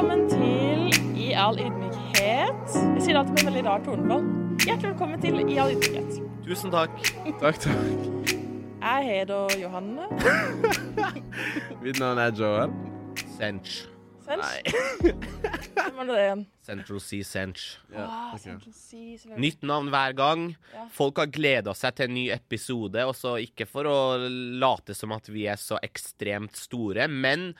velkommen til I all ydmykhet. Jeg sier alltid med en veldig rar tonefall. Hjertelig velkommen til I all ydmykhet. Tusen takk. Takk, takk. Jeg heter Johanne. Mitt navn er Joel. Sench. Sench. Hvem var det igjen? Central Sea Sench. Ja, Wow. Central Sea. Nytt navn hver gang. Ja. Folk har gleda seg til en ny episode, også ikke for å late som at vi er så ekstremt store, men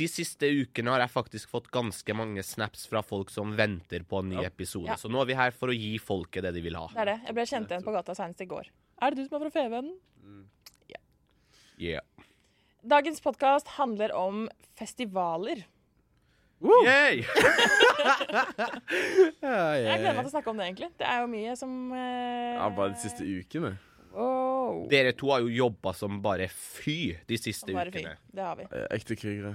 de siste ukene har jeg faktisk fått ganske mange snaps fra folk som venter på en ny episode. Ja. Så nå er vi her for å gi folket det de vil ha. Det er det. Jeg ble kjent igjen på gata senest i går. Er det du som er fra Fevennen? Yeah. Dagens podkast handler om festivaler. Yay! Jeg gleder meg til å snakke om det, egentlig. Det er jo mye som eh, ja, bare de siste ukene. Wow. Dere to har jo jobba som bare fy de siste Bare fy. Det har vi. Ekte krigere.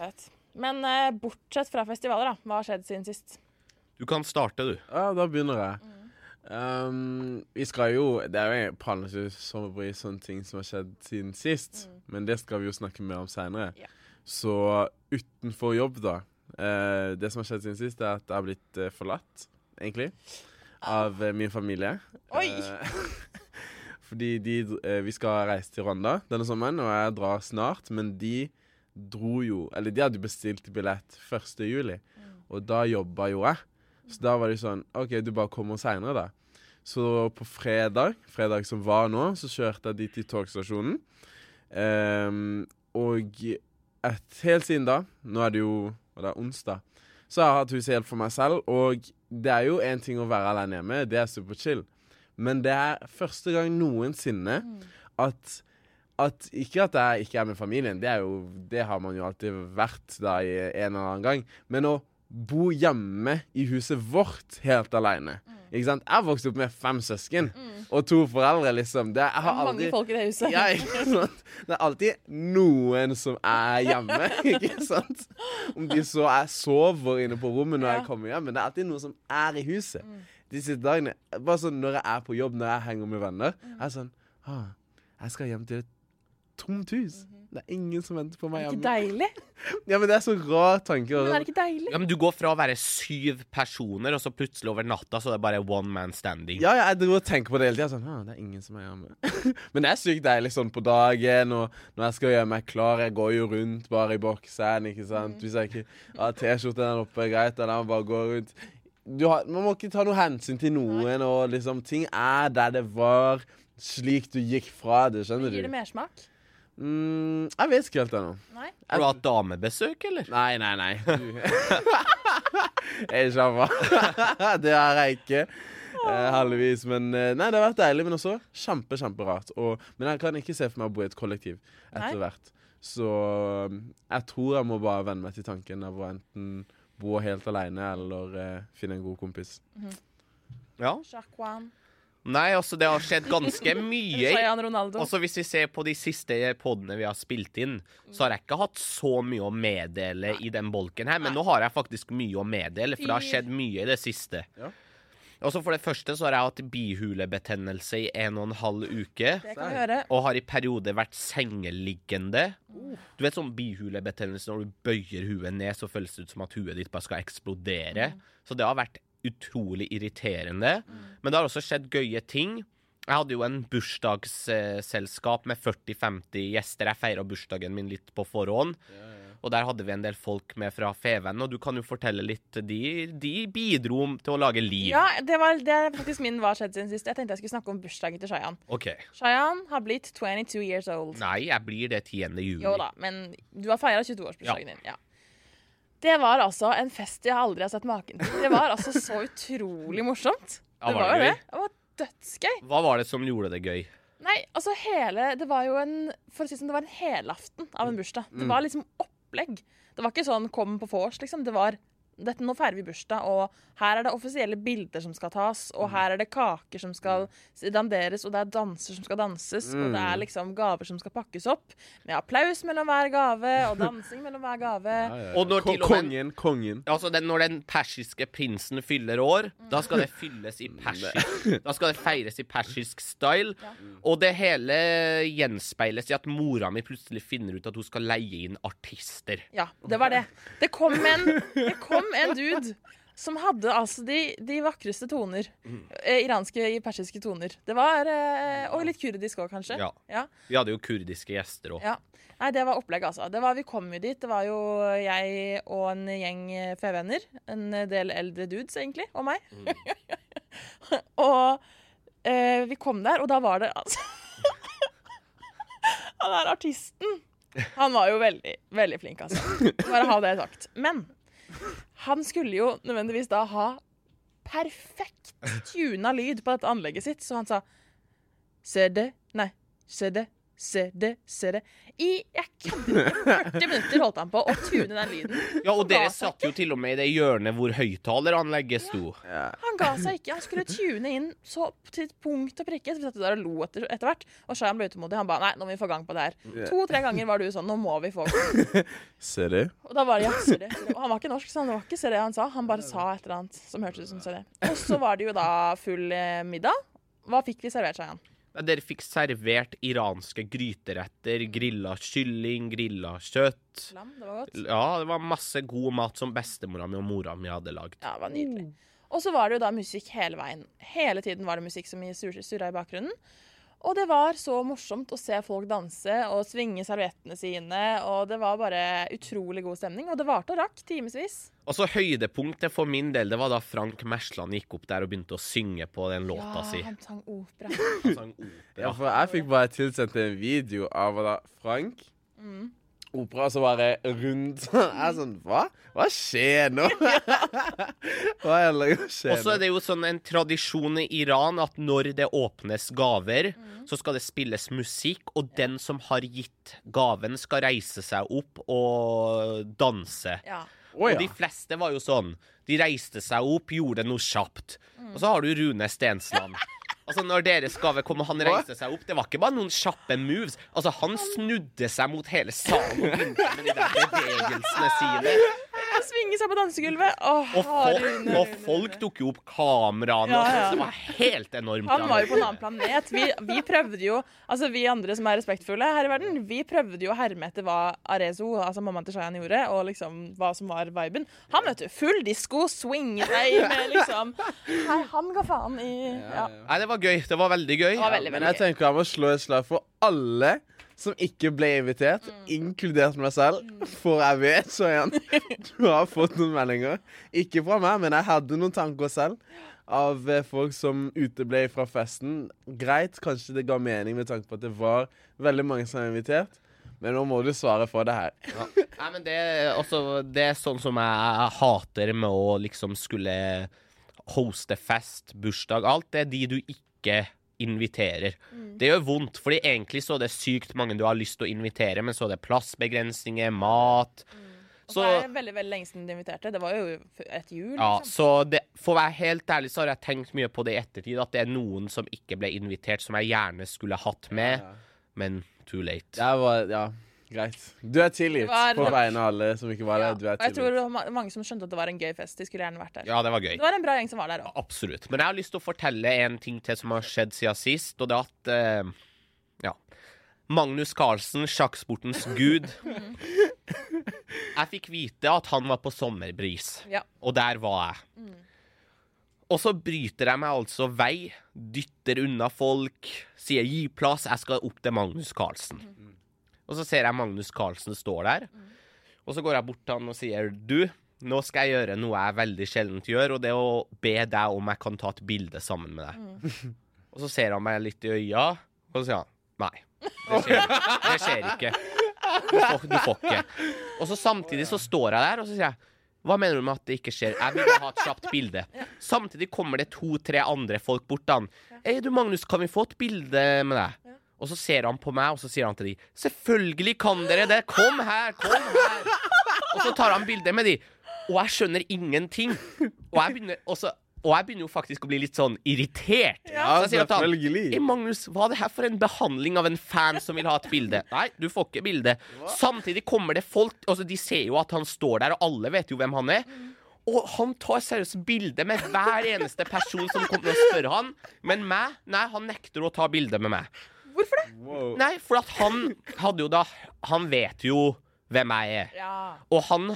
Vet. Men eh, bortsett fra festivaler, da. Hva har skjedd siden sist? Du kan starte, du. Ja, da begynner jeg. Um, vi skal jo Det er jo planlagt sommerbry, sånne ting som har skjedd siden sist. Men det skal vi jo snakke mer om seinere. Ja. Så utenfor jobb, da. Uh, det som har skjedd siden sist, er at jeg har blitt uh, forlatt, egentlig. Av uh, min familie. Oi! Fordi de Vi skal reise til Rwanda denne sommeren, og jeg drar snart. Men de dro jo Eller de hadde bestilt billett 1. juli, og da jobba jo jeg. Så da var de sånn OK, du bare kommer seinere, da. Så på fredag, fredag som var nå, så kjørte jeg dit til togstasjonen. Um, og et, helt siden da, nå er det jo det er onsdag, så har jeg hatt huset helt for meg selv. Og det er jo én ting å være alene hjemme, det er superchill. Men det er første gang noensinne at at Ikke at jeg ikke er med familien, det, er jo, det har man jo alltid vært da i en eller annen gang. Men å bo hjemme i huset vårt helt aleine. Ikke sant? Jeg vokste opp med fem søsken og to foreldre, liksom. Det, jeg Det er er aldri folk i det huset. ja, ikke sant? Det er alltid noen som er hjemme, ikke sant? Om de så jeg sover inne på rommet når Ja. jeg kommer hjem, men det er alltid noen som er i huset. Mm. Disse dagene, bare sånn når jeg er på jobb, når jeg henger med venner, er jeg sånn ah, Jeg skal hjem til et tomt hus. Det er ingen som venter på meg Er det ikke deilig? Ja, men det er så rar tanke. Men er sånn- det ikke deilig? Ja, men Du går fra å være syv personer, og så plutselig over natta så er det bare one man standing. Ja, ja, jeg driver og tenker på det hele tida. Sånn, ah, det er ingen som er hjemme. Men det er sykt deilig sånn på dagen, og når jeg skal gjøre meg klar Jeg går jo rundt bare i bokseren, ikke sant. Hvis jeg ikke har T-skjorten der oppe, greit, da må bare gå rundt. Du har, man må ikke ta noe hensyn til noen, og liksom Ting er der det var, slik du gikk fra det, skjønner du. Gir det mersmak? Mm, jeg vet ikke helt ennå. Har du hatt damebesøk, eller? Nei, nei, nei. jeg er sjamma. det har jeg ikke. Eh, heldigvis. Men eh, nei, det har vært deilig, men også kjempe, kjemperart. Og, men jeg kan ikke se for meg å bo i et kollektiv Nei. etter hvert. Så um, jeg tror jeg må bare venne meg til tanken av å enten bo helt alene eller eh, finne en god kompis. Ja. Jacqueline. Nei, altså, det har skjedd ganske mye. Også hvis vi ser på de siste podene vi har spilt inn, så har jeg ikke hatt så mye å meddele i den bolken her, men nå har jeg faktisk mye å meddele, for det har skjedd mye i det siste. Ja. Også for det første så har jeg hatt bihulebetennelse i en og en halv uke. Det kan vi høre. Og har i perioder vært sengeliggende. Du vet sånn bihulebetennelse når du bøyer huet ned, så føles det ut som at huet ditt bare skal eksplodere. Så det har vært utrolig irriterende. Men det har også skjedd gøye ting. Jeg hadde jo en bursdagsselskap med 40-50 gjester. Jeg feira bursdagen min litt på forhånd. Og der hadde vi en del folk med fra Feven, og du kan jo fortelle litt. De, de bidro til å lage liv. Ja, det, var, det faktisk min hva skjedd siden sist. Jeg tenkte jeg skulle snakke om bursdagen til Shayan. Okay. Shayan har blitt 22 years old. Nei, jeg blir det 10. juli. Jo da, men du har feira 22-årsbursdagen din. Ja. Det var altså en fest jeg aldri har sett maken til. Det var altså så utrolig morsomt. Ja, Det var jo det det. Det var dødsgøy. Hva var det som gjorde det gøy? Nei, altså hele Det var jo en For å si det sånn, det var en helaften av en bursdag. Det var liksom opplegg. Det var ikke sånn 'kom på vors', liksom. Det var dette, nå feirer vi bursdag, og her er det offisielle bilder som skal tas, og her er det kaker som skal danderes, og det er danser som skal danses, og det er liksom gaver som skal pakkes opp, med applaus mellom hver gave, og dansing mellom hver gave. Og når til og med Kongen, kongen. Altså den, Når den persiske prinsen fyller år, da skal det fylles i persisk Da skal det feires i persisk style. Og det hele gjenspeiles i at mora mi plutselig finner ut at hun skal leie inn artister. Ja, det var det. Det kom en, det kom en dude som hadde altså de, de vakreste toner. Eh, iranske, persiske toner. Det var eh, Og litt kurdisk òg, kanskje. Ja. Ja. Vi hadde jo kurdiske gjester òg. Ja. Nei, det var opplegg, altså. Det var, vi kom jo dit. Det var jo jeg og en gjeng eh, fevenner. En del eldre dudes, egentlig. Og meg. og eh, vi kom der, og da var det altså Han der artisten Han var jo veldig, veldig flink, altså. Bare ha det sagt. Men han skulle jo nødvendigvis da ha perfekt tuna lyd på dette anlegget sitt, så han sa Se nei, se se det, se det. I jeg kødder 40 minutter holdt han på å tune den lyden. Ja, og dere satt jo til og med i det hjørnet hvor høyttaleranlegget sto. Ja. Han ga seg ikke. Han skulle tune inn så til punkt og prikke. Så vi satt der og lo etter, etter hvert. Og Shayan ble utålmodig. Han ba nei, nå må vi få gang på det her. To-tre ganger var du sånn, nå må vi få gang. Ser det. Og da var det ja, ser det. Og han var ikke norsk, så det var ikke se det han sa. Han bare sa et eller annet som hørtes ut som se det. Og så var det jo da full eh, middag. Hva fikk vi servert, Shayan? Dere fikk servert iranske gryteretter, grilla kylling, grilla kjøtt. Lam, det var godt. Ja, det var masse god mat som bestemora mi og mora mi hadde lagd. Ja, det var nydelig. Og så var det jo da musikk hele veien. Hele tiden var det musikk som sur- surra i bakgrunnen. Og det var så morsomt å se folk danse og svinge serviettene sine. Og det var bare utrolig god stemning. Og det varte og rakk timevis. Og så høydepunktet for min del, det var da Frank Mersland gikk opp der og begynte å synge på den låta si. han sang opera. Han sang opera. Ja, for jeg fikk bare tilsendt en video av da Frank Mm. Opera, og så bare rundt. Jeg er sånn Hva? Hva skjer nå? Hva er det som skjer nå? Og så er det jo sånn en tradisjon i Iran at når det åpnes gaver, så skal det spilles musikk, og den som har gitt gaven, skal reise seg opp og danse. Ja. Å, Og de fleste var jo sånn. De reiste seg opp, gjorde noe kjapt. Og så har du Rune Stensland. Altså Når deres gave kom og han reiste seg opp, det var ikke bare noen kjappe moves. Altså Han snudde seg mot hele salen og begynte med de der bevegelsene sine. Svinge seg på dansegulvet. Åh, Og folk, og folk tok jo opp kameraene. Ja, ja. Det var helt enormt. Han var jo på en annen planet. Vi, vi prøvde jo, altså vi andre som er respektfulle her i verden, vi prøvde jo å herme etter hva Arezo, altså mammaen til Shayan, gjorde, og liksom hva som var viben. Han, vet du, full disko, swinge deg med liksom Nei, han ga faen i Ja. Nei, det var gøy. Det var veldig gøy. Det var veldig, Men veldig jeg tenker jeg må slå et slag for alle som ikke ble invitert, Mm. inkludert meg selv. For jeg vet, så igjen, du har fått noen meldinger. Ikke fra meg, men jeg hadde noen tanker selv. Av eh, folk som uteble fra festen. Greit, kanskje det ga mening med tanke på at det var veldig mange som var invitert. Men nå må du svare for det her. Nei, men det, også, det er sånn som jeg hater med å liksom skulle hoste fest, bursdag, alt. Det er de du ikke inviterer. Det gjør vondt, fordi egentlig så er det sykt mange du har lyst til å invitere, men så er det plassbegrensninger, mat. Og Så så er det veldig veldig lenge siden du inviterte. Det var jo et jul. ja, Liksom. så det, for å være helt ærlig så har jeg tenkt mye på det i ettertid, at det er noen som ikke ble invitert, som jeg gjerne skulle hatt med, men too late. Det var, ja, greit. Du er tilgitt var- på vegne av alle som ikke var Ja. der. Du er Og jeg tror det var mange som skjønte at det var en gøy fest. De skulle gjerne vært der. Ja, det var gøy. Det var en bra gjeng som var der òg. Absolutt. Men jeg har lyst til å fortelle en ting til som har skjedd siden sist, og det er at uh, Ja. Magnus Carlsen, sjakksportens gud. Jeg fikk vite at han var på sommerbris, Ja. og der var jeg. Og så bryter jeg meg altså vei, dytter unna folk, sier 'gi plass, jeg skal opp til Magnus Carlsen'. Og så ser jeg Magnus Carlsen står der, og så går jeg bort til han og sier 'du, nå skal jeg gjøre noe jeg veldig sjeldent gjør, og det er å be deg om jeg kan ta et bilde sammen med deg'. Og så ser han meg litt i øya, og så sier han 'nei, det skjer, det skjer ikke'. Du får, du får ikke. Og så samtidig så står jeg der, og så sier jeg hva mener du med at det ikke skjer? Jeg vil ha et kjapt bilde. Samtidig kommer det to-tre andre folk bort til han. Hei, du Magnus, kan vi få et bilde med deg? Og så ser han på meg, og så sier han til de Selvfølgelig kan dere det! Kom her! Kom her! Og så tar han bilde med de. Og jeg skjønner ingenting. Og jeg begynner, også, og jeg begynner jo faktisk å bli litt sånn irritert. Ja, så jeg sier til han selvfølgelig. «Hey, Magnus, hva er det her for en behandling av en fan som vil ha et bilde? Nei, du får ikke bilde. Samtidig kommer det folk altså De ser jo at han står der, og alle vet jo hvem han er. Og han tar seriøst bilde med hver eneste person som kommer og spør han. Men meg, nei, han nekter å ta bilde med meg. Hvorfor det? Wow. Nei, for at han hadde jo da Han vet jo hvem jeg er. Ja. Og han,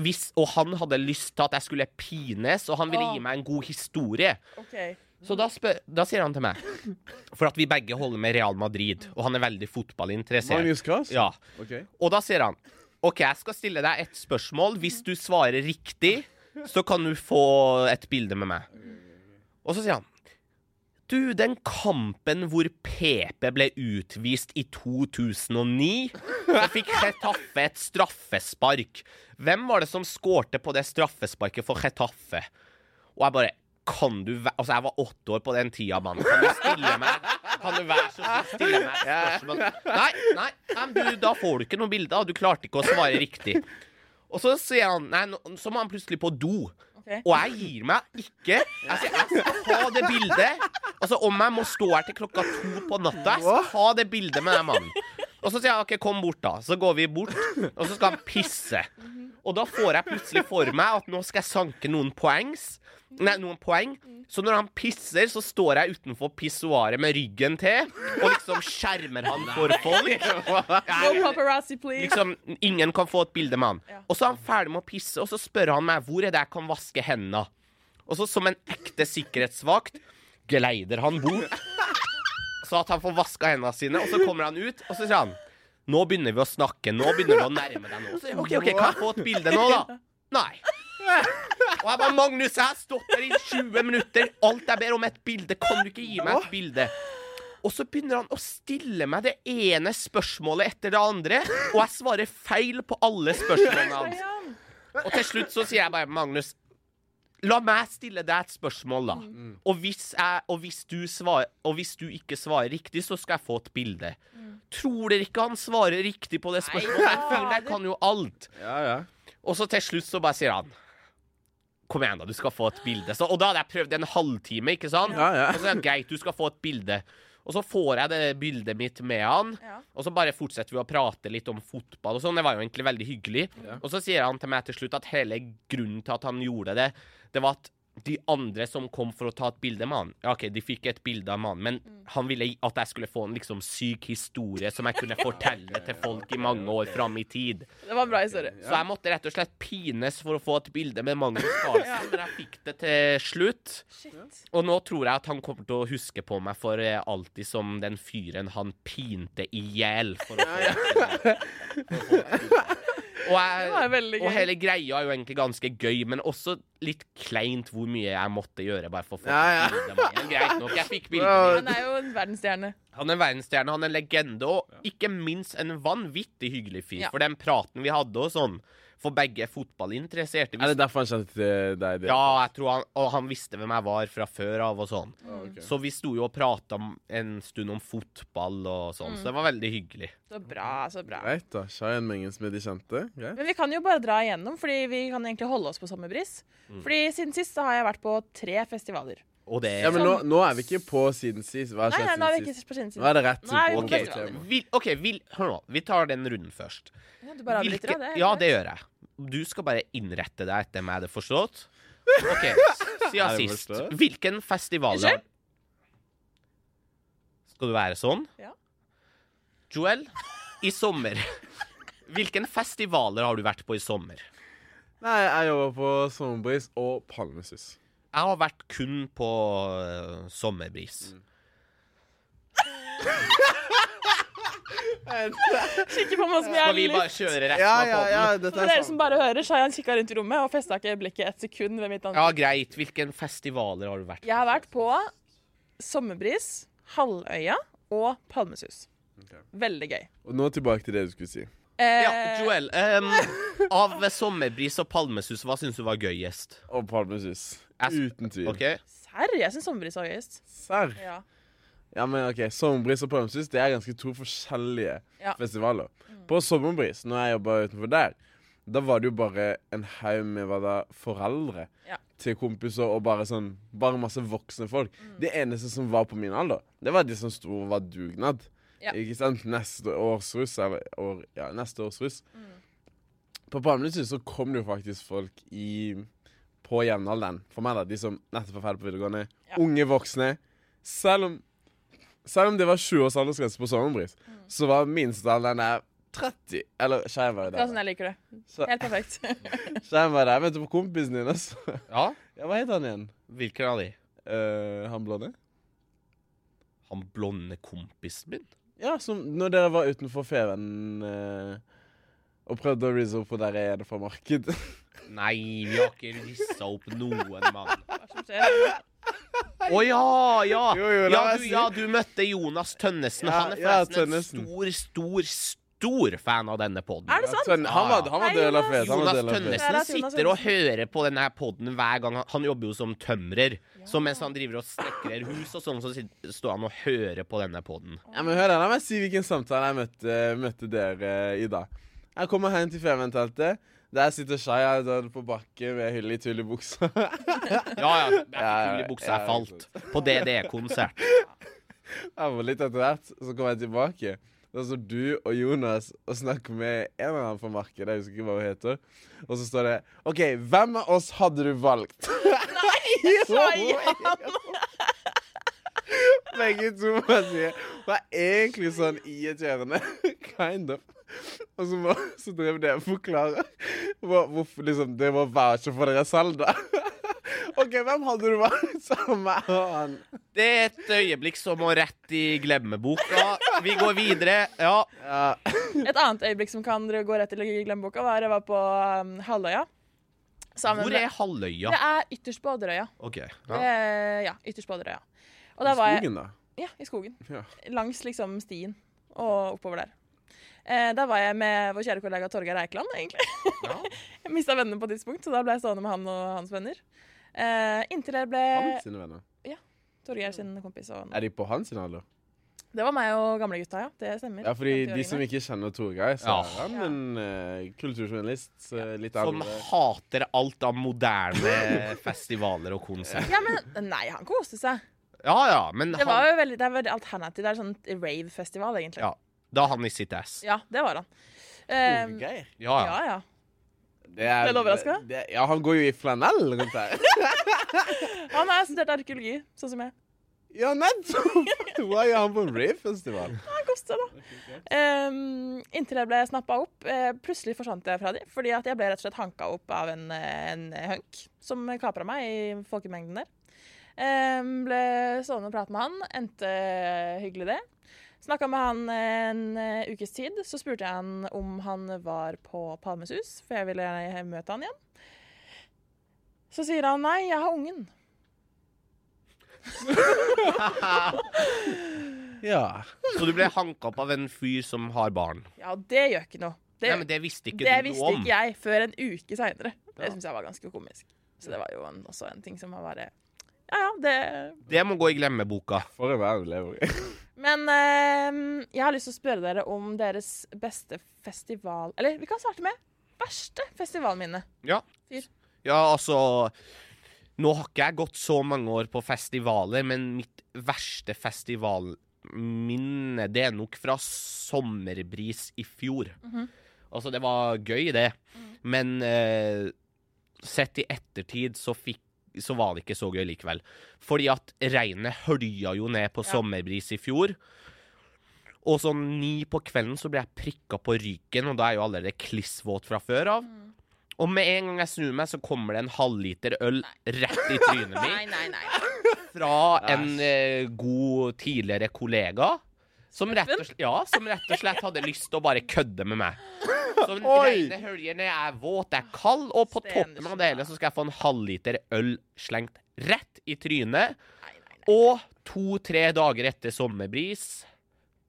hvis, og han hadde lyst til at jeg skulle pines, og han ville gi meg en god historie. Okay. Så da, spør, da sier han til meg For at vi begge holder med Real Madrid, og han er veldig fotballinteressert. Ja. Okay. Og da sier han OK, jeg skal stille deg et spørsmål. Hvis du svarer riktig, så kan du få et bilde med meg. Og så sier han Du, den kampen hvor PP ble utvist i 2009, så fikk Chetaffe et straffespark. Hvem var det som skårte på det straffesparket for Chetaffe? Og jeg bare Kan du væ Altså, jeg var åtte år på den tida, mann. Kan du stille meg Kan du være så snill stille meg spørsmål? Nei, nei, nei, du, da får du ikke noe bilde. Du klarte ikke å svare riktig. Og så sier han Nei, så må han plutselig på do. Ok. Og jeg gir meg ikke. Jeg jeg skal ha det bildet. Altså, Om jeg må stå her til klokka to på natta, jeg skal ha det bildet med den mannen. Og så sier jeg OK, kom bort, da. Så går vi bort, og så skal han pisse. Og da får jeg plutselig for meg at nå skal jeg sanke noen poengs. Nei, noen poeng. Så når han pisser, så står jeg utenfor pissoaret med ryggen til og liksom skjermer han for folk. No paparazzi, please. Liksom, ingen kan få et bilde med han. Ja. Og så er han ferdig med å pisse, og så spør han meg hvor er det jeg kan vaske hendene. Og så som en ekte sikkerhetsvakt geleider han bort, så at han får vaska hendene sine, og så kommer han ut, og så sier han nå begynner vi å snakke, nå begynner vi å nærme deg noe. Så, ok, ok, Kan jeg få et bilde nå, da? Nei. Og jeg bare Magnus, jeg har stått der i 20 minutter. Alt jeg ber om, er et bilde. Kan du ikke gi meg et bilde? Og så begynner han å stille meg det ene spørsmålet etter det andre, og jeg svarer feil på alle spørsmålene hans. Og til slutt så sier jeg bare Magnus, la meg stille deg et spørsmål, da. Og hvis, jeg, og, hvis du svar, og hvis du ikke svarer riktig, så skal jeg få et bilde. Tror dere ikke han svarer riktig på det spørsmålet? Den fyren jeg kan jo alt. Ja, ja. Og så til slutt så bare sier han Kom igjen, da, du skal få et bilde. Så, og da hadde jeg prøvd en halvtime, ikke sant? Ja, ja. Og så er det greit, du skal få et bilde. Og så får jeg det bildet mitt med han, Ja. og så bare fortsetter vi å prate litt om fotball og sånn. Det var jo egentlig veldig hyggelig. Og så sier han til meg til slutt at hele grunnen til at han gjorde det, det var at de andre som kom for å ta et bilde med han Ja, OK, de fikk et bilde av mannen, men han ville at jeg skulle få en liksom syk historie som jeg kunne fortelle til folk i mange år fram i tid. Det var en bra historie. Så jeg måtte rett og slett pines for å få et bilde med Magnus Carlsen, men jeg fikk det til slutt. Shit. Og nå tror jeg at han kommer til å huske på meg for eh, alltid som den fyren han pinte i hjel for å få et bilde. Og, jeg, og hele greia er jo egentlig ganske gøy, men også litt kleint hvor mye jeg måtte gjøre bare for å få Ja, ja. Greit nok, jeg fikk bildet mitt. Han er jo en verdensstjerne. Han er verdensstjerne, han er en legende, og ikke minst en vanvittig hyggelig fyr. Ja. For den praten vi hadde og sånn, for begge fotballinteresserte Er det derfor han kjente til deg? det? Ja, jeg tror han, og han visste hvem jeg var fra før av og sånn. Mm. Så vi sto jo og prata en stund om fotball og sånn, så det var veldig hyggelig. Så bra, så bra. Greit, da. Shayan Mengens med de kjente. Greit. Men vi kan jo bare dra igjennom, fordi vi kan egentlig holde oss på Sommerbris. Fordi siden sist så har jeg vært på tre festivaler. Og det Ja, men nå, nå er vi ikke på siden sist. Hva har Nei, nei, skjedd nå er vi siden ikke på siden Nå siden. er det rett Nå er vi på OK, tema. vil, ok, vil, hør nå. Vi tar den runden først. Ja, du bare avbryter, Hvilke, da. Det er ja, det gjør jeg. Du skal bare innrette deg etter meg, er det forstått? OK, Er siden det sist. forstått? Hvilken festival Unnskyld? Skal du være sånn? Ja. Joel, i sommer Hvilken festivaler har du vært på i sommer? Nei, jeg jobber på Sommerbris og Palmesus. Jeg har vært kun på uh, sommerbris. Kikker på meg som jeg Skal er vi bare litt kjøre resten Ja, ja, ja, Ja, dette For er dere sant. som bare hører, så har jeg kikka rundt i rommet og festa ikke blikket et sekund ved mitt ansikt. greit. Hvilken festivaler har du vært på? Jeg har vært på Sommerbris, Halvøya og Palmesus. Ok. Veldig gøy. Og nå tilbake til det du skulle si. Eh, Ja, Joel, Um, av sommerbris og palmesus, hva syns du var gøyest? Og Palmesus. Uten tvil. Okay. Serr? Jeg syns Sommerbris var gøyest. Serr? Ja. Ja, men ok, Sommerbris og Palmesus det er ganske to forskjellige Ja. festivaler. På Sommerbris, når jeg jobba utenfor der, Da var det jo bare en haug med hva da, foreldre Ja. til kompiser og bare sånn Bare masse voksne folk. Mm. Det eneste som var på min alder, det var de som sto og var dugnad. Ja. Ikke sant? Neste års russ, eller år, ja, neste års russ. Mm. På Palmehuset så kom det jo faktisk folk i på jevnalderen. For meg, da. De som nettopp var ferdig på videregående. Ja. Unge voksne. Selv om, selv om det var 20 års aldersgrense på sommerbris, Mm. så var minstealderen der 30. Eller Skeiv var jo Det sånn jeg liker det. Så- Helt perfekt. Skeiv var der. Vet du på kompisen din, altså? Ja, Ja, hva heter han igjen? hvilken av de? Uh, han blonde? Han blonde kompisen min? Ja, som når dere var utenfor Feven eh, og prøvde å rizze opp på der jeg er det fra marked. Nei, vi har ikke rissa opp noen mann. Hva som skjer? Å ja, ja! Jo, jo, la ja, meg du, si. ja, du møtte Jonas Tønnesen. Ja, Han er ja, forresten Tønnesen. en stor, stor, stor fan av denne poden. Er det sant? Tønne- han var, han var Hei, del av Jonas. fet. Han var Jonas Tønnesen Jonas sitter og hører på denne poden hver gang. Han, han jobber jo som tømrer. Så mens han driver og snekrer hus og sånn, så står han og hører på denne poden. Ja, men hør da, La meg si hvilken samtale jeg møtte, møtte dere i dag. Jeg kommer hjem til Feven-teltet. Der sitter Shaya på bakken med hull i tull i buksa. Ja, ja. Jeg fikk hull i buksa. Jeg falt på DDE-konsert. Jeg var litt etter hvert, så kom jeg tilbake. Da står du og Jonas og snakker med en eller annen fra markedet. Jeg husker ikke hva hun heter. Og så står det OK, hvem av oss hadde du valgt? Nei, jeg sa Jan! Begge to må jeg si var egentlig sånn irriterende. Kind of. Og så, må, så drev det og forklare hvorfor liksom, det var voucher for dere selv, da. OK, hvem hadde du valgt sammen med han? Det er et øyeblikk som må rett i glemmeboka. Vi går videre. Ja. Et annet øyeblikk som kan gå rett i glemmeboka, var jeg var på um, Halvøya. Sammen Hvor er halvøya? Det er ytterst på Odderøya. OK. Ja. Ja. ja, ytterst på Odderøya. I der var jeg skogen, da. Ja, i skogen. Ja. Langs liksom stien og oppover der. Eh, da var jeg med vår kjære kollega Torgeir Eikeland, egentlig. Ja. Jeg mista vennene på et tidspunkt, så da ble jeg stående med han og hans venner. Eh, inntil jeg ble Han sine venner. Ja. Torgeir sin kompis. Og Er de på hans sin alder? det var meg og gamlegutta, ja. Det stemmer. Ja, fordi de som ikke kjenner Torgeir, så Ja. er han Ja. en uh, kulturjournalist. eh, litt Som hater alt av moderne festivaler og konserter. Ja, men Nei, han koste seg. Ja ja, men Det var han, jo veldig, det er veldig alternativ. Det er sånn rave-festival, egentlig. Ja. da har han i sitt ass. Ja, det var han. Eh, Torgeir? Ja ja. ja, ja. Det er, Ble du det- Ja, han går jo i flanell rundt her. Han har studert arkeologi, sånn som jeg. ja, nettopp! Hva gjør han på en rave-festival? Han koste da. Um, inntil jeg ble snappa opp. Eh, plutselig forsvant jeg fra dem, fordi at jeg ble rett og slett hanka opp av en, en hunk som kapra meg i folkemengden der. Um, ble stående og prate med han. Endte hyggelig, det. Snakka med han en eh, ukes tid. Så spurte jeg han om han var på Palmesus, for jeg ville møte han igjen. Så sier han nei, jeg har ungen. Ja. Så du ble hanka opp av en fyr som har barn? Ja, det gjør ikke noe. Det, Nei, men det visste ikke det du visste noe om. ikke jeg før en uke seinere. Det Ja. syns jeg var ganske komisk. Så det var jo en, også en ting som var bare Ja, ja, det Det må gå i glemmeboka. For en verden vi lever i. Men eh, jeg har lyst til å spørre dere om deres beste festival Eller vi kan starte med verste festivalminne. Ja. Fyr. Ja, altså Nå har ikke jeg gått så mange år på festivaler, men mitt verste festivalminne, det er nok fra Sommerbris i fjor. Mhm. Altså, det var gøy, det, men eh, sett i ettertid så fikk så var det ikke så gøy likevel. Fordi at regnet hølja jo ned på Ja. sommerbris i fjor. Og sånn ni på kvelden så ble jeg prikka på ryggen, og da er jeg jo allerede klissvåt fra før av. Mm. Og med en gang jeg snur meg, så kommer det en halvliter øl rett i trynet Nei, mitt nei, nei. fra en eh, god tidligere kollega. Som rett, og slett, ja, som rett og slett hadde lyst til å bare kødde med meg. Så regner ned, jeg er våt, jeg er kald, og på toppen av det hele så skal jeg få en halvliter øl slengt rett i trynet. nei, nei, nei. Og to-tre dager etter sommerbris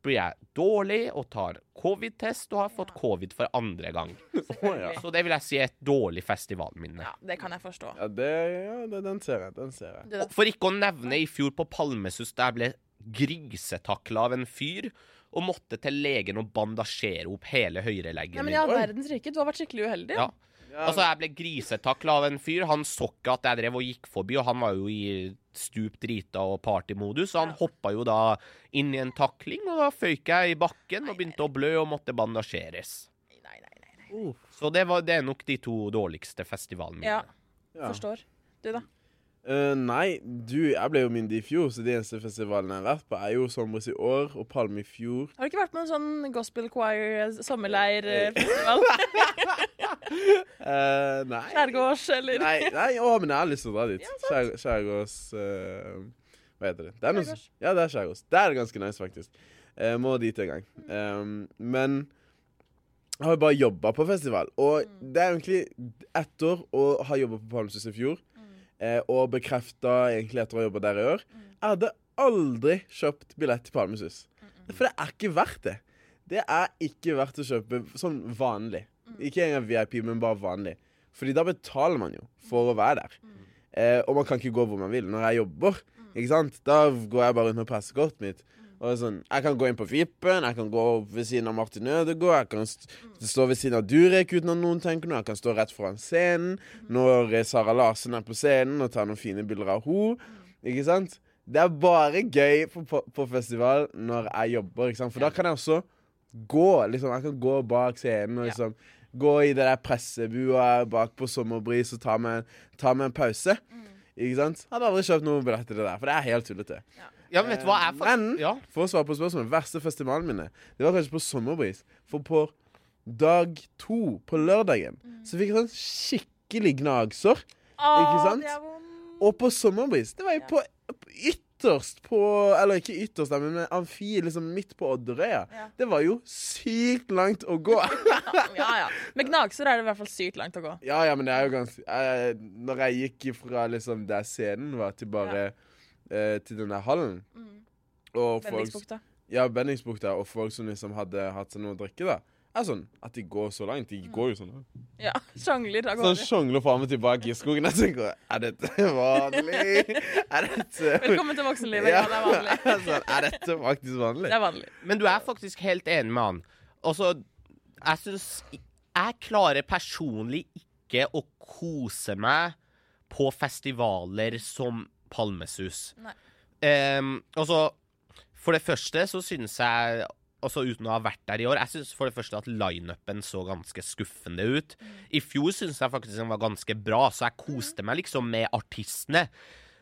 blir jeg dårlig og tar covid-test og har fått covid for andre gang. Så det vil jeg si er et dårlig festivalminne. Ja, det kan jeg forstå. Ja, det, ja det, den ser jeg. Den ser jeg. Og For ikke å nevne i fjor på Palmesus, der jeg ble grisetakla av en fyr. og måtte til legen og bandasjere opp hele høyreleggen. Ja, men i all verdens rike, du har vært skikkelig uheldig. Ja. Altså, jeg ble grisetakla av en fyr. Han så ikke at jeg drev og gikk forbi, og han var jo i stup drita og partymodus, så han Ja. hoppa jo da inn i en takling, og da føyk jeg i bakken og begynte å blø og måtte bandasjeres. Nei, nei, nei. nei. Uh, Så det, var, det er nok de to dårligste festivalene mine. Ja, ja. forstår. Du, da? Eh, nei, du, jeg ble jo myndig i fjor, så de eneste festivalene jeg har vært på, er jo Sommerhus i år og Palme i fjor. Har du ikke vært på en sånn gospel choir sommerleirfestival? sommerleir-festival? Eh, nei. Skjærgårds, eller? Nei, nei å, men jeg har lyst til å dra dit. Skjær, skjærgårds uh, Hva heter det? det er noe, ja, det er skjærgårds. Det er ganske nice, faktisk. Uh, må dit en gang. Um, men jeg har jo bare jobba på festival. Og Mm. det er egentlig etter å ha jobba på Palmesus i fjor. Eh, og bekrefta egentlig etter å ha jobba der i år, jeg hadde aldri kjøpt billett til Palmesus. For det er ikke verdt det. Det er ikke verdt å kjøpe sånn vanlig. Ikke engang VIP, men bare vanlig. Fordi da betaler man jo for å være der. Eh, og man kan ikke gå hvor man vil. Når jeg jobber, ikke sant? da går jeg bare rundt med pressekortet mitt. Og sånn, Jeg kan gå inn på Vippen, jeg kan gå ved siden av Martin Ødegaard, jeg kan st stå ved siden av Durek uten at noen tenker noe, jeg kan stå rett foran scenen når eh, Sara Larsen er på scenen og tar noen fine bilder av henne. Ikke sant? Det er bare gøy på, på, på festival når jeg jobber, ikke sant? for da kan jeg også gå. liksom, Jeg kan gå bak scenen og liksom gå i det der pressebua bak på Sommerbris og ta meg, ta meg en pause. Ikke sant? Hadde aldri kjøpt noen billett til det der, for det er helt tullete. Ja, men vet du hva? er for... Men ja. for å svare på spørsmålet, verste festivalen mine, det var kanskje på Sommerbris. For på dag to, på lørdagen, så fikk jeg sånn skikkelig gnagsår. Ikke sant? Og på Sommerbris, det var Ja. på, på ytterst på Eller ikke ytterst, men med amfi liksom midt på Odderøya. Ja. Det var jo sykt langt å gå. Ja, ja. Med gnagsår er det i hvert fall sykt langt å gå. ja, ja, men det er jo ganske jeg, Når jeg gikk ifra liksom der scenen var, til bare eh, til den der hallen Mm. og folk, Bendiksbukta. Ja, Benningsbukta, og folk som liksom hadde hatt seg noe å drikke, da. Er sånn at de går så langt. De går jo sånn. Ja, sjangler av Sånn gårde. sjongler fram og tilbake i skogen. Jeg tenker Er dette vanlig? Er dette Velkommen til voksenlivet. Ja, det er vanlig. sånn, er dette faktisk vanlig? Det er vanlig. Men du er faktisk helt enig med han. Altså, jeg syns Jeg klarer personlig ikke å kose meg på festivaler som Palmesus. Um, Ehm, altså, for det første så syns jeg Altså Uten å ha vært der i år Jeg syns for det første at lineupen så ganske skuffende ut. I fjor syns jeg faktisk den var ganske bra, så jeg koste meg liksom med artistene.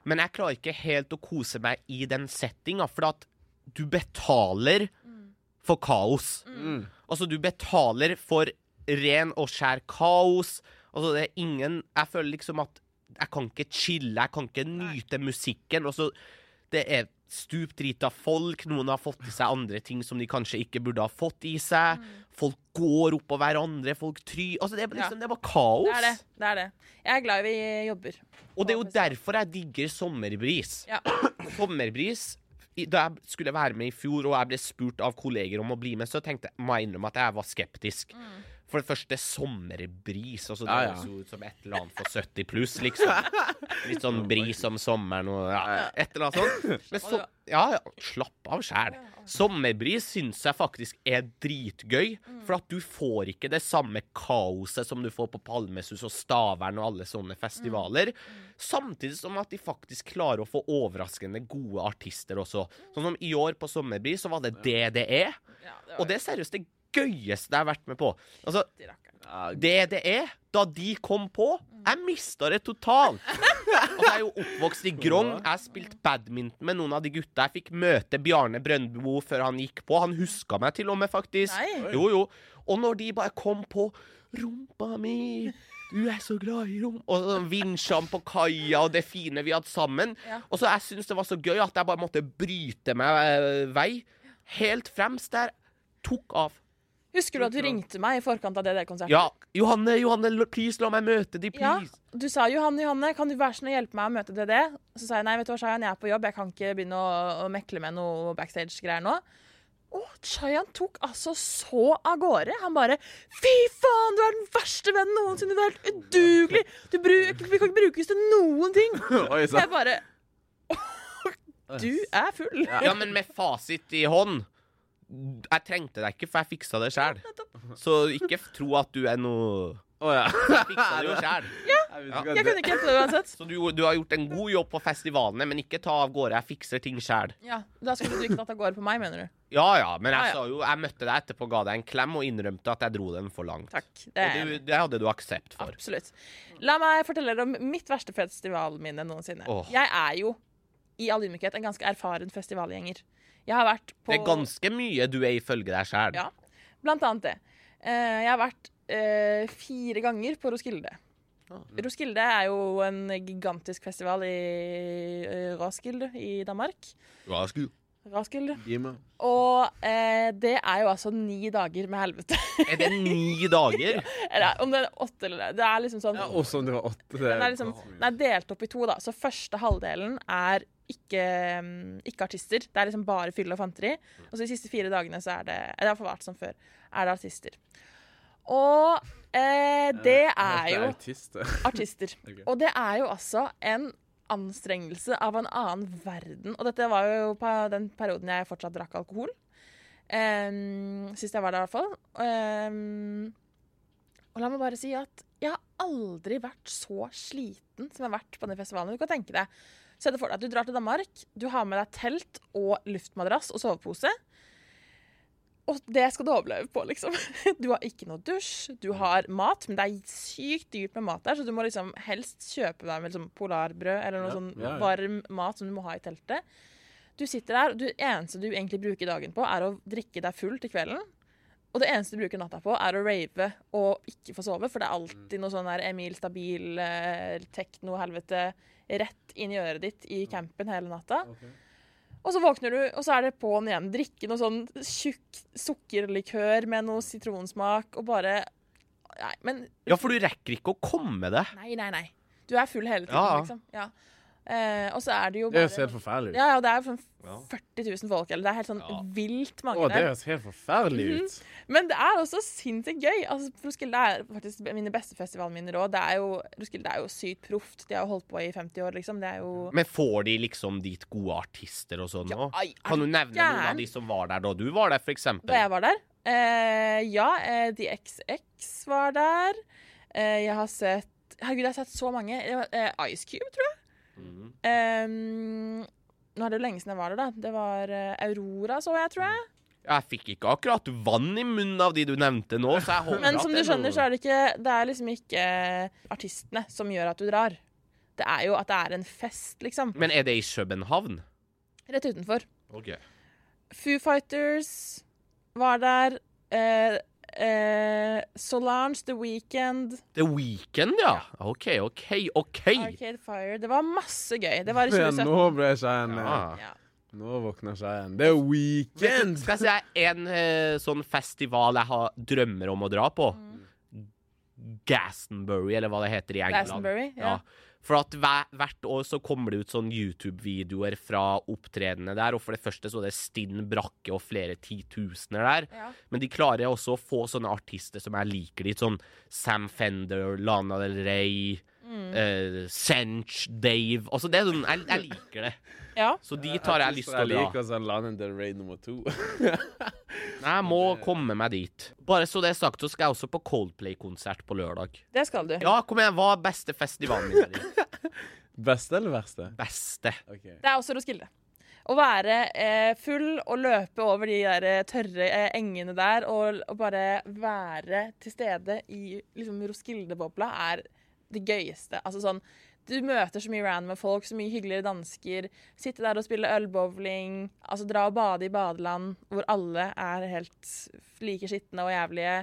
Men jeg klarer ikke helt å kose meg i den settinga, for at du betaler for kaos. Mm. Altså, du betaler for ren og skjær kaos. Altså, det er ingen Jeg føler liksom at jeg kan ikke chille, jeg kan ikke nyte musikken. Og så Det er stupdrita folk. Noen har fått i seg andre ting som de kanskje ikke burde ha fått i seg. Folk går oppå hverandre, folk try Altså, det er, liksom, Ja. det er bare kaos. Det er det. det er det. Jeg er glad vi jobber. Og det er jo derfor jeg digger sommerbris. Ja. Sommerbris Da jeg skulle være med i fjor, og jeg ble spurt av kolleger om å bli med, så tenkte jeg, må jeg innrømme at jeg var skeptisk. For det første, sommerbris. Altså, det Ja, ja. høres jo ut som et eller annet for 70 pluss, liksom. Litt sånn bris om sommeren og ja, et eller annet sånt. Men så, ja, ja, slapp av sjæl. Sommerbris syns jeg faktisk er dritgøy, for at du får ikke det samme kaoset som du får på Palmesus og Stavern og alle sånne festivaler. Samtidig som at de faktisk klarer å få overraskende gode artister også. Sånn som i år på Sommerbris, så var det DDE. Og det er seriøst det gøyeste jeg har vært med på. Altså, det det er da de kom på Jeg mista det totalt. Altså, jeg er jo oppvokst i Grong. Jeg har spilt badminton med noen av de gutta. Jeg fikk møte Bjarne Brøndbo før han gikk på. Han huska meg til og med, faktisk. Jo, jo. Og når de bare kom på Rumpa mi, du er så glad i rom Og sånn vinsjene på kaia og det fine vi hadde sammen. Ja. Og så jeg syntes det var så gøy at jeg bare måtte bryte meg eh, vei. Helt fremst der. Tok av. Husker du at du ringte meg i forkant av DD-konserten? Ja, Johanne, Johanne, please, la meg møte de, Ja, du sa Johanne, Johanne, kan du være sånn å hjelpe meg å møte DD? Så sa jeg nei, vet du hva, Shayan, jeg er på jobb, jeg kan ikke begynne å, å mekle med noe backstage-greier nå. Og Shayan tok altså så av gårde. Han bare Fy faen, du er den verste vennen noensinne! Du er helt udugelig! Du bruk, vi kan ikke brukes til noen ting! Oi Så jeg bare Du er full! Ja, men med fasit i hånd Jeg trengte deg ikke, for jeg fiksa det sjæl. Så ikke tro at du er noe Å ja. Jeg fiksa det jo sjæl. Ja. Jeg kunne ikke hjelpe det uansett. Så du, du har gjort en god jobb på festivalene, men ikke ta av gårde. Jeg fikser ting sjæl. Ja, Da skulle du ikke tatt av gårde på meg, mener du? Ja ja, men jeg, jeg ja. sa jo Jeg møtte deg etterpå, ga deg en klem og innrømte at jeg dro den for langt. Takk. Det er du, det hadde du aksept for. Absolutt. La meg fortelle dere om mitt verste festivalminne noensinne. Oh. Jeg er jo, i all ydmykhet, en ganske erfaren festivalgjenger. Jeg har vært på Det er ganske mye du er ifølge deg sjæl. Ja. Blant annet det. Eh, jeg har vært eh, fire ganger på Roskilde. Ah. Roskilde er jo en gigantisk festival i uh, Roskilde i Danmark. Roskilde. Meg. Og eh, det er jo altså ni dager med helvete. Er det ni dager? Eller om det er åtte eller Det det er liksom sånn Ja, også om det var åtte. Det Den er, liksom, den er delt opp i to, da. Så første halvdelen er ikke, mm, ikke artister. Det er liksom bare fyll og fanteri. Og så de siste fire dagene så er det Det har vært som før. Er det artister. Og eh, det er jo artister. Og det er jo altså en anstrengelse av en annen verden. Og dette var jo på den perioden jeg fortsatt drakk alkohol. Um, Sist jeg var der, i hvert fall. Um, og la meg bare si at jeg har aldri vært så sliten som jeg har vært på den festivalen. Du kan tenke deg Se for deg at du drar til Danmark, du har med deg telt og luftmadrass og sovepose. Og det skal du overleve på, liksom. Du har ikke noe dusj, du har mat, men det er sykt dyrt med mat der, så du må liksom helst kjøpe deg med liksom polarbrød eller noe Ja, sånn ja, ja. varm mat som du må ha i teltet. Du sitter der, og det eneste du egentlig bruker dagen på, er å drikke deg full til kvelden. Og det eneste du bruker natta på, er å rave og ikke få sove, for det er alltid noe sånn der Emil Stabil, eh, tekno-helvete rett inn i øret ditt i campen hele natta. Og så våkner du, og så er det på'n igjen. Drikke noe sånn tjukk sukkerlikør med noe sitronsmak, og bare Nei, men Ja, for du rekker ikke å komme deg. Nei, nei, nei. Du er full hele tiden, Ja. liksom. Ja. Eh, og så er det jo Det høres helt forferdelig ut. Ja, ja, det er sånn 40 000 folk, eller det er helt sånn Ja. vilt mange Å, det der. høres helt forferdelig Mhm. ut. Men det er også sinnssykt gøy. Altså, Roskilde er faktisk mine beste festivalminner òg. Det Roskilde er jo sykt proft. De har jo holdt på i 50 år, liksom. Det er jo Men får de liksom dit gode artister og sånn òg? er Kan du nevne nevne noen av de som var der da du var der, for eksempel? Da jeg var der eh, Ja, eh, The XX var der. Eh, jeg har sett Herregud, jeg har sett så mange. Eh, Ice Cube, tror jeg. Mhm. Um, nå er det jo lenge siden jeg var der, da. Det var eh, Aurora, så jeg, tror jeg. Jeg fikk ikke akkurat vann i munnen av de du nevnte nå, Men som du er skjønner, så er det ikke Det er liksom ikke eh, artistene som gjør at du drar. Det er jo at det er en fest, liksom. Men er det i København? Rett utenfor. Okay. Foo Fighters var der. Eh, eh, Solange, The Weekend, The Weekend, ja. OK, OK, OK. Arcade Fire. Det var masse gøy. Det var i 2017. nå ble skeien Ja. Ja. Nå våkner skeien. Det er weekend! Skal jeg si en uh, sånn festival jeg har drømmer om å dra på? Gastonbury, eller hva det heter i England. Gastonbury, Ja. Ja. For at hvert år så kommer det ut sånn YouTube-videoer fra opptredenene der, og for det første så er det stinn brakke og flere titusener der. Ja. Men de klarer også å få sånne artister som jeg liker litt, sånn Sam Fender, Lana Del Rey, Mm. eh, Sench, Dave Altså det er sånn, jeg, jeg liker det. ja. Så de tar jeg lyst til å Jeg liker sånn Lana Del Rey nummer to. Jeg må komme meg dit. Bare så det er sagt, så skal jeg også på Coldplay-konsert på lørdag. Det skal du. Ja, kom igjen, hva er beste festivalen din? Beste eller verste? Beste. Okay. Det er også Roskilde. Å være eh, full og løpe over de der eh, tørre eh, engene der og, og bare være til stede i liksom, Roskilde-bobla er det gøyeste. Altså sånn Du møter så mye random folk, så mye hyggeligere dansker. Sitte der og spille ølbowling. Altså dra og bade i badeland hvor alle er helt like skitne og jævlige.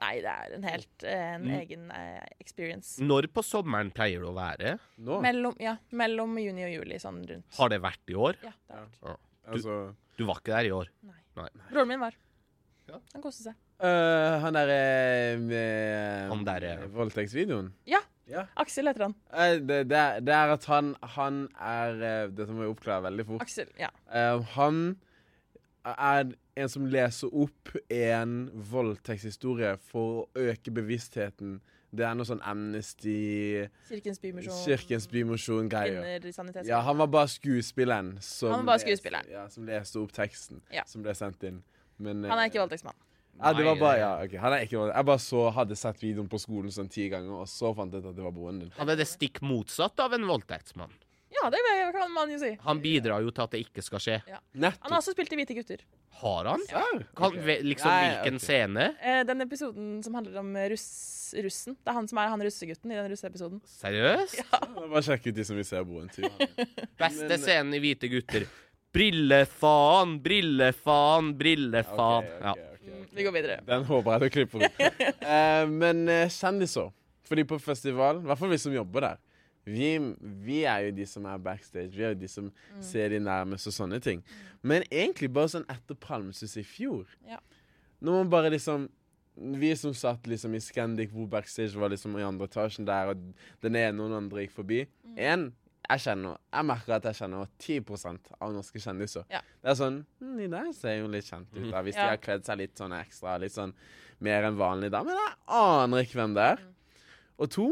Nei, det er en helt eh, en Mm. egen eh, experience. Når på sommeren pleier det å være? Nå? Mellom, ja, mellom juni og juli, sånn rundt. Har det vært i år? Ja, det har vært. Altså Du var ikke der i år? Nei. Nei. Broren min var. Ja. Han koste seg. Uh, Han derre med Han derre- uh, voldtektsvideoen? Ja. Ja. Aksel heter han. Eh, Det, det, er, det er at han, han er eh, Dette må jeg oppklare veldig fort. Aksel, ja. Eh, han er en som leser opp en voldtektshistorie for å øke bevisstheten. Det er noe sånn Amnesty, Kirkens Bymisjon. Kirkens Bymisjon-greier. Kvinner i sanitetsråd. Ja, han var bare skuespilleren som, Han var bare les- skuespilleren. ja, som leste opp teksten Ja. som ble sendt inn. Men Han er ikke voldtektsmann. Ja, det var bare, ja, ok. Han er ikke noe Jeg bare så, hadde sett videoen på skolen sånn ti ganger, og så fant jeg ut at det var broren din. Han er det stikk motsatt av en voldtektsmann. Ja, det kan man jo si. Han bidrar jo til at det ikke skal skje. Han har også spilt i Hvite gutter. Har han? Ja. Kan, liksom Nei, hvilken ok. scene? Eh, den episoden som handler om russ, russen. Det er han som er han russegutten i den russeepisoden. Seriøst? Bare sjekk ut de som vil se broren til. Beste Men- scenen i Hvite gutter. Brillefaen, brillefaen, brillefaen. Ok, ok, Ja. Vi går videre. Den håper jeg du klipper ut. uh, men eh, kjendiser. Fordi på festival, i hvert fall vi som jobber der, vi, vi er jo de som er backstage. Vi er jo de som ser de nærmest og sånne ting. Men egentlig bare sånn etter Palmesus i fjor. Ja. Når man bare liksom Vi som satt liksom i Scandic, hvor backstage var liksom i andre etasjen der, og den ene og den andre gikk forbi. En, jeg kjenner, jeg merker at jeg kjenner 10 av norske kjendiser. Ja. Det er sånn hm, De der ser jo litt kjent ut. Da, hvis Ja. de har kledd seg litt sånn ekstra, litt sånn mer enn vanlig da. Men jeg aner ikke hvem det er. Og to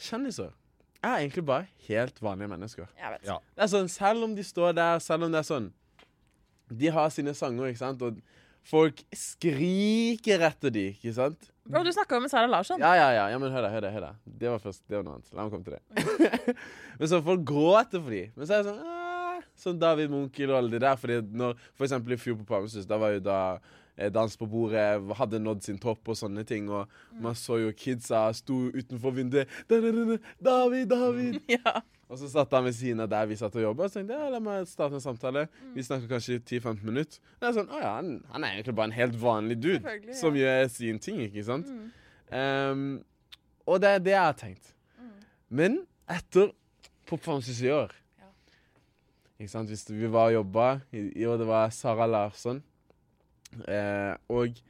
kjendiser er egentlig bare helt vanlige mennesker. Jeg vet. Ja. Det er sånn, Selv om de står der, selv om det er sånn De har sine sanger, ikke sant? Og folk skriker etter de, ikke sant? Bro, du snakka med Sara Larsson. Ja, ja, ja. ja men hør da, hør da, hør da. Det var først, det var noe annet. La meg komme til det. men så folk gråter for de. Men så er det sånn Sånn David Munkel og alle de der. Fordi når, for eksempel i fjor på Palmesus, da var jo da Dans på bordet hadde nådd sin topp og sånne ting. Og man så jo kidsa sto utenfor vinduet. «Da, da, da, da, David, David! Ja. Og så satt han ved siden av der vi satt og jobba, og så tenkte jeg ja, la meg starte en samtale. Vi snakker kanskje 10-15 minutter. Det er sånn, å ja, han, han er egentlig bare en helt vanlig dude ja. som gjør sin ting, ikke sant? Mm. Um, og det er det jeg har tenkt. Men etter på Palmesus i år Ja. Ikke sant, Hvis vi var og jobba, og det var Sara Larsson, eh, og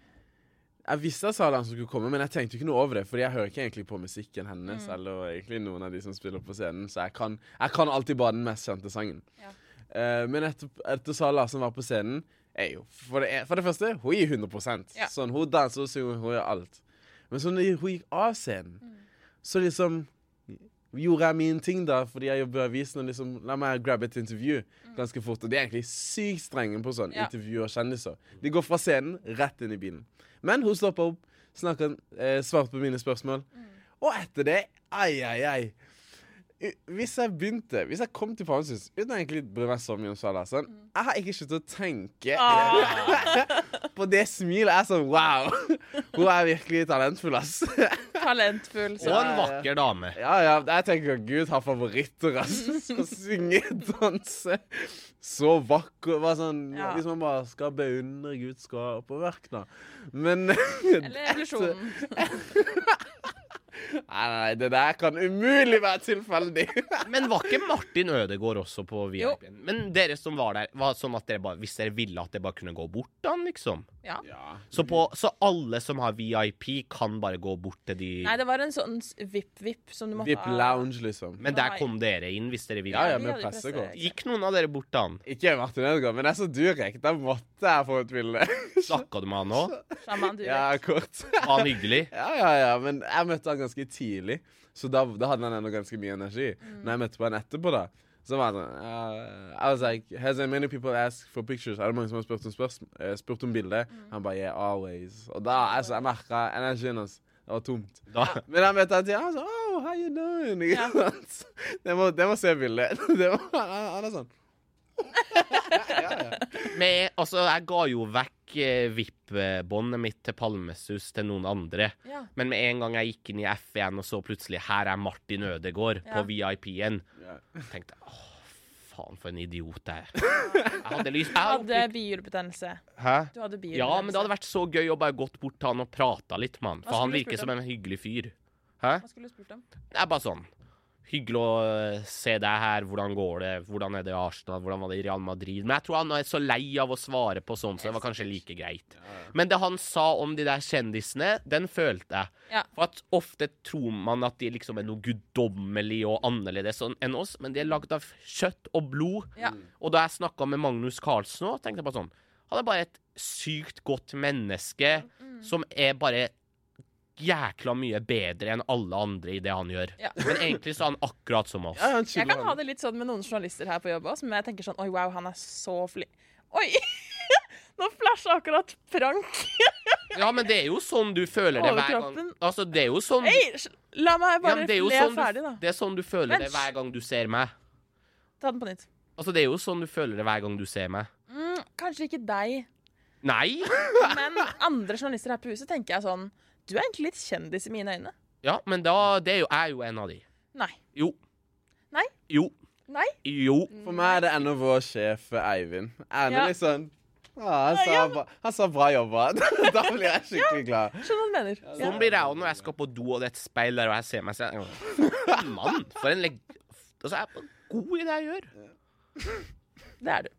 jeg visste at Larsson skulle komme, men jeg tenkte jo ikke noe over det, fordi jeg hører ikke egentlig på musikken hennes, eller egentlig noen av de som spiller på scenen, så jeg kan, jeg kan alltid bare den mest kjente sangen. Ja. Eh, men etter, etter Sara som var på scenen, er jo for det, for det første, hun gir 100 Ja. Sånn, Hun danser og synger, hun gjør alt. Men så når hun gikk av scenen, så liksom gjorde jeg min ting, da, fordi jeg jobber i avisen, og liksom la meg grabbe et intervju ganske fort. Og de er egentlig sykt strenge på sånn Ja. intervju og kjendiser. De går fra scenen rett inn i bilen. Men hun stoppa opp, snakket, eh, svarte på mine spørsmål. Og etter det, ai, ai, ai Hvis jeg begynte Hvis jeg kom til Palmesus uten egentlig bry meg så mye om Sala sånn, Jeg har ikke sluttet å tenke Ah, på det smilet. Jeg er sånn wow! Hun er virkelig talentfull, ass. Talentfull. Og en vakker dame. Ja, ja, jeg tenker at Gud har favoritter, altså. Skal synge, danse. Så vakker. Bare sånn, Ja. Hvis man bare skal beundre Guds skaperverk, da. Men Eller evolusjonen. Nei, nei, det der kan umulig være tilfeldig. Men var ikke Martin Ødegaard også på VIP-en? Men dere som var der, var sånn at dere bare, hvis dere ville at det bare kunne gå bort han liksom? Ja. Ja. Så, på, så alle som har VIP, kan bare gå bort til de Nei, det var en sånn VIP-VIP som du måtte VIP lounge, liksom. Men der kom dere inn hvis dere ville? Ja, ja, med pressekort. Gikk noen av dere bort til han? Ikke Martin Ødegaard, men jeg er så durek. Da måtte jeg få et bilde. Snakka du med han òg? Ja, kort. Var han hyggelig? Ja, ja, ja, men jeg møtte han ganske tidlig, så da, da hadde han ennå ganske mye energi. Når jeg møtte på han etterpå, da, så var han sånn uh, I was like, has many people asked for pictures? Er det mange som har spurt om, eh, spurt om bilde? Han bare, yeah, always. Og da, altså, jeg merka energien hans. Det var tomt. Da, Men han møtte han til, han sa, oh, how you doing? Ja. Det må, det må se bildet. Det må, han, han er sånn. Med, altså, jeg ga jo vekk eh, VIP-båndet mitt til Palmesus til noen andre. Ja. Men med en gang jeg gikk inn i F1 og så plutselig her er Martin Ødegaard Ja. på VIP-en, Ja. tenkte jeg åh, faen for en idiot jeg er. Jeg hadde lyst Du jeg hadde hadde, bihulebetennelse. Hæ? Du hadde bihulebetennelse. Ja, men det hadde vært så gøy å bare gått bort til han og prata litt med han. Hva For han skulle du virker spurt som en hyggelig fyr. Hæ? Hva skulle du spurt om? Det er bare sånn. Hyggelig å øh, se deg her. Hvordan går det? Hvordan er det i Arsenal? Hvordan var det i Real Madrid? Men jeg tror han er så lei av å svare på sånn, så det var kanskje like greit. Men det han sa om de der kjendisene, den følte jeg. Ja. For at ofte tror man at de liksom er noe guddommelig og annerledes enn oss, men de er lagd av kjøtt og blod. Ja. Og da jeg snakka med Magnus Carlsen òg, tenkte jeg bare sånn Han er bare et sykt godt menneske Mm. som er bare jækla mye bedre enn alle andre i det han gjør. Ja. Men egentlig så er han akkurat som oss. Ja, Jeg kan ha det litt sånn med noen journalister her på jobb også, som jeg tenker sånn Oi, wow, han er så flink. Oi! Nå flasha akkurat Frank. Ja, men det er jo sånn du føler det hver gang. Altså, det er jo sånn Hei, la meg bare ja, le sånn ferdig, da. Det er sånn du føler det hver gang du ser meg. Ta den på nytt. Altså, det er jo sånn du føler det hver gang du ser meg. Mm, kanskje ikke deg, Nei! men andre journalister her på huset tenker jeg sånn Du er egentlig litt kjendis i mine øyne. Ja, men da Det er jo jeg er jo en av de. Nei. Jo. Nei. Jo. Nei? Jo. For meg er det ennå vår sjef Eivind. Er Ja. sånn ja, han, sa bra, han sa bra jobba. da blir jeg skikkelig glad. Skjønner hva du mener. Sånn blir det òg når jeg skal på do, og det er et speil der, og jeg ser meg selv. Mann! For en leg... Altså, jeg er god i det jeg gjør. Det er du.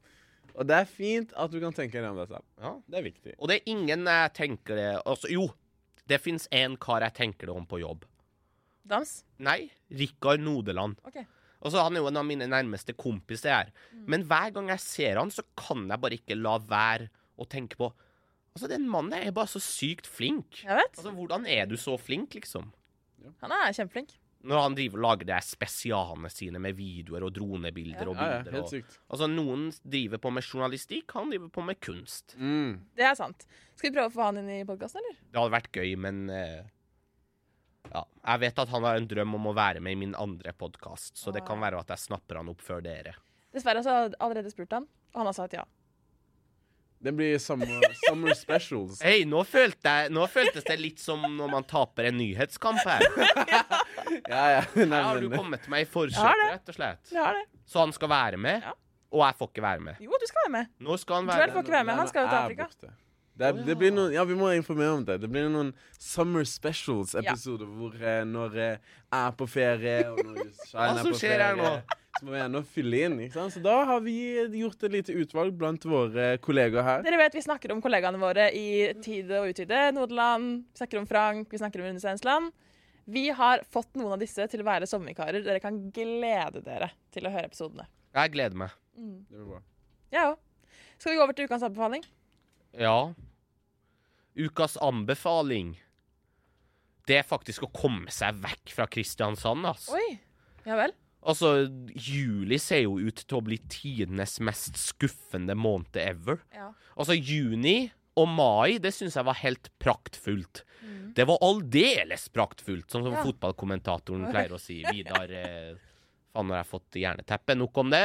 Og det er fint at du kan tenke deg om dette. Ja. Det er viktig. Og det er ingen jeg tenker det altså, Jo, det fins én kar jeg tenker det om på jobb. Dams? Nei, Rikard Nodeland. OK. Altså, han er jo en av mine nærmeste kompiser her. Men hver gang jeg ser han, så kan jeg bare ikke la være å tenke på Altså, den mannen er bare så sykt flink. Jeg vet. Altså, Hvordan er du så flink, liksom? Han er kjempeflink. Når han driver og lager de spesialene sine med videoer og dronebilder Ja. og Ja, ja, helt sykt. og, altså, noen driver på med journalistikk, han driver på med kunst. Mm. Det er sant. Skal vi prøve å få han inn i podkasten, eller? Det hadde vært gøy, men uh, Ja. Jeg vet at han har en drøm om å være med i min andre podkast, så det kan være at jeg snapper han opp før dere. Dessverre så har jeg allerede spurt han, og han har sagt ja. Det blir summer, summer specials. Hei, nå, følte jeg, nå føltes det litt som når man taper en nyhetskamp her. Ja, ja. Nei, Her har du kommet meg i Ja, forkjøpet, rett og slett. Det. Så han skal være med, Ja. og jeg får ikke være med. Jo, du skal være med. Nå skal han Joel være får ikke være med. Han skal jo til Afrika. Det, det blir noen, ja, vi må informere om det. Det blir noen Summer Specials-episoder hvor eh, når eh, jeg er på ferie, og når Shine Hva er som skjer her nå? Så må vi gjerne fylle inn. ikke sant? Så da har vi gjort et lite utvalg blant våre kollegaer her. Dere vet vi snakker om kollegaene våre i Tide og Utide. Nodeland, vi snakker om Frank, vi snakker om Rune Stensland. Vi har fått noen av disse til å være sommervikarer. Dere kan glede dere til å høre episodene. Jeg gleder meg. Det blir bra. Jeg òg. Skal vi gå over til ukas anbefaling? Ja. Ukas anbefaling Det er faktisk å komme seg vekk fra Kristiansand, altså. Oi. Ja vel. Altså, juli ser jo ut til å bli tidenes mest skuffende måned ever. Ja. Altså, juni og mai, det syns jeg var helt praktfullt. Det var aldeles praktfullt, sånn som Ja. fotballkommentatoren pleier å si. Vidar eh, Faen, nå har jeg fått hjerneteppe Nok om det.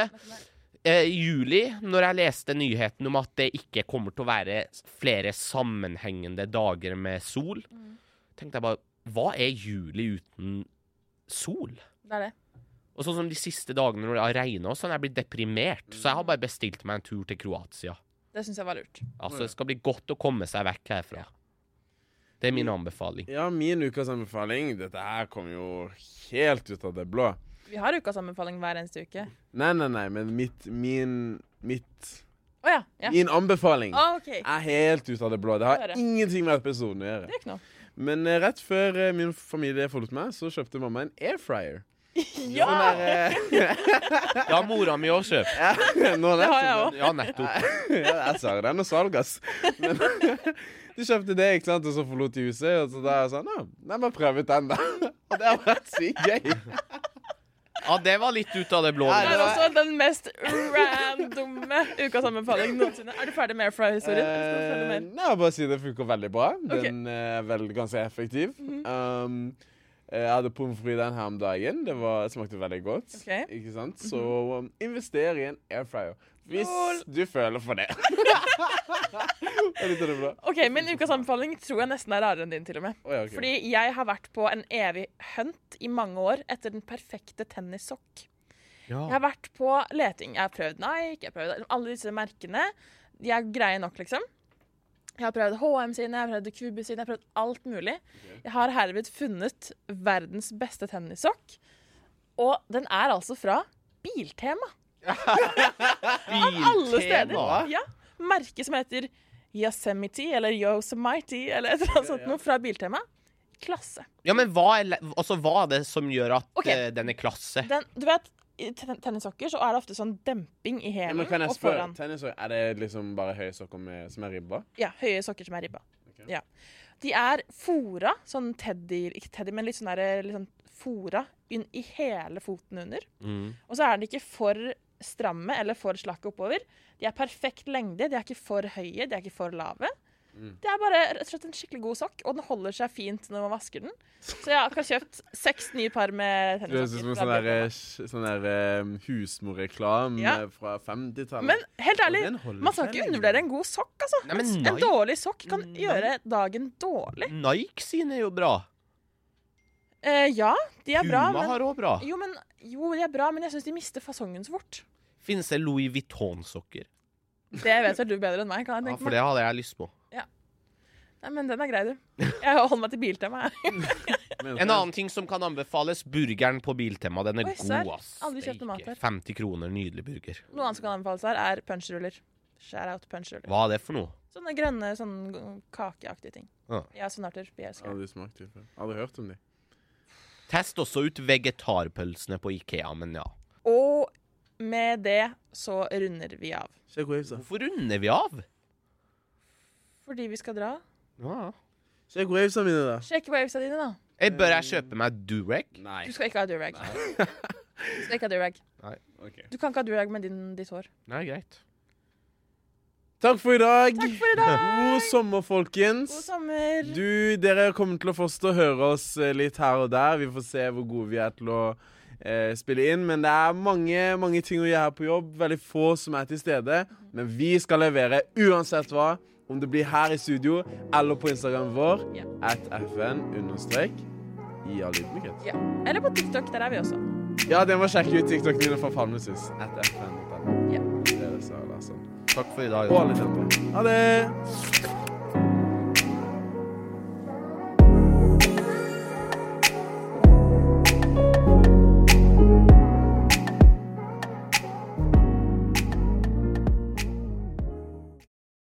Eh, juli, når jeg leste nyheten om at det ikke kommer til å være flere sammenhengende dager med sol, tenkte jeg bare Hva er juli uten sol? Det er det. Og sånn som de siste dagene når det har regna, så har jeg blitt deprimert. Så jeg har bare bestilt meg en tur til Kroatia. Det syns jeg var lurt. Altså, det skal bli godt å komme seg vekk herfra. Det er min anbefaling. Ja, min ukas anbefaling Dette her kom jo helt ut av det blå. Vi har ukas anbefaling hver eneste uke. Nei, nei, nei, men mitt Min Mitt oh, ja. ja. Min anbefaling oh, okay. er helt ut av det blå. Det har ingenting med episoden å Det gjøre. er ikke noe. Men eh, rett før eh, min familie forlot meg, så kjøpte mamma en air fryer. Ja! Sånn der, eh, Ja, mora mi òg kjøpt. ja, nå Det har jeg òg. Ja, nettopp. ja, jeg sa det. Det er noe salg, ass. Men de kjøpte det, ikke sant, og så forlot de huset. Og så da er jeg sånn Ja, nei, bare prøv ut den, da. Og det har vært sykt gøy. Ja, det var litt ut av det blå. Ja, Det det er også den mest randomme ukas sammenfaling noensinne. Er du ferdig med Airfry-historien? Eh, nei, bare si det funker veldig bra. Den okay. Den er veldig ganske effektiv. um, jeg hadde pommes frites den her om dagen. Det var, smakte veldig godt. Ok. Mhm. Ikke sant? Så um, invester i en air fryer. Hvis Lol. du føler for det. det litt av det bra. OK, min ukas anbefaling tror jeg nesten er rarere enn din, til og med. Oh, ja, okay. Fordi jeg har vært på en evig hunt i mange år etter den perfekte tennissokk. Jeg har vært på leting. Jeg har prøvd Nike, jeg har prøvd alle disse merkene. De er greie nok, liksom. Jeg har prøvd HM sine, jeg har prøvd Cubus sine, jeg har prøvd alt mulig. Jeg har herved funnet verdens beste tennissokk. Og den er altså fra Biltema. Av Alle steder. Ja. Merke som heter Yosemite eller Yosemite eller et eller annet sånt noe fra Biltema. Klasse. Ja, men hva er, altså, hva er det som gjør at okay. eh, den er klasse? Den, du vet, tennissokker så er det ofte sånn demping i hælen men kan jeg og spørre, foran. tennis, er det liksom bare høye sokker med, som er ribba? Ja, høye sokker som er ribba. Okay. Ja. De er fora, sånn teddy, ikke teddy, men litt sånn der, litt sånn fora inn i hele foten under. Mm. Og så er den ikke for stramme eller for slakke oppover. De er perfekt lengde, de er ikke for høye, de er ikke for lave. Mm. Det er bare rett og slett en skikkelig god sokk, og den holder seg fint når man vasker den. Så jeg har akkurat kjøpt seks nye par med Det høres ut som en sånn der, eh, sånn der eh, husmorreklame Ja. fra 50-tallet. Men helt ærlig, man skal ikke undervurdere en god sokk, altså. Nei, men en, dårlig sokk kan Nei. gjøre dagen dårlig. Nike sine er jo bra. Eh, ja, de er bra, Puma har òg bra. jo, men jo, de er bra, men jeg syns de mister fasongen så fort. Finnes det Louis Vuitton-sokker? Det vet vel du bedre enn meg, kan jeg Ja, for det hadde jeg lyst på. Nei, men den er grei, du. Jeg holder meg til Biltema, jeg. En annen ting som kan anbefales, burgeren på Biltema. Den er Oi, god, ass. Aldri kjøpt noe mat her. 50 kroner, nydelig burger. Noe annet som kan anbefales her, er punchruller. Shout out punchruller. Hva er det for noe? Sånne grønne, sånn kakeaktige ting. Ja. Ja, sånn arter. Vi elsker det. Aldri smakt før. Aldri hørt om de. Test også ut vegetarpølsene på Ikea, men ja. Og med det så runder vi av. Hvorfor runder vi av? Fordi vi skal dra. Ja. Sjekk wavesa mine, da. Sjekk wavesa dine, da. Jeg Bør jeg kjøpe meg durag? Nei. Du skal ikke ha durag. Du skal ikke ha durag. Ok. Du kan ikke ha durag med din, ditt hår. Nei, greit. Takk for i dag. Takk for i dag! God sommer, folkens. God sommer. Du, dere kommer til å forstå å høre oss eh, litt her og der. Vi får se hvor gode vi er til å eh, spille inn. Men det er mange, mange ting å gjøre her på jobb. Veldig få som er til stede. Men vi skal levere uansett hva. Om det blir her i studio eller på Instagram vår. Ja. At FN understrek i all ydmykhet. Ja. Eller på TikTok. Der er vi også. Ja, dere må sjekke ut TikTok mine fra Palmesus. At FN. Ja. Det er det, sa Larsson. Takk for i dag. Og alle de. Ha det!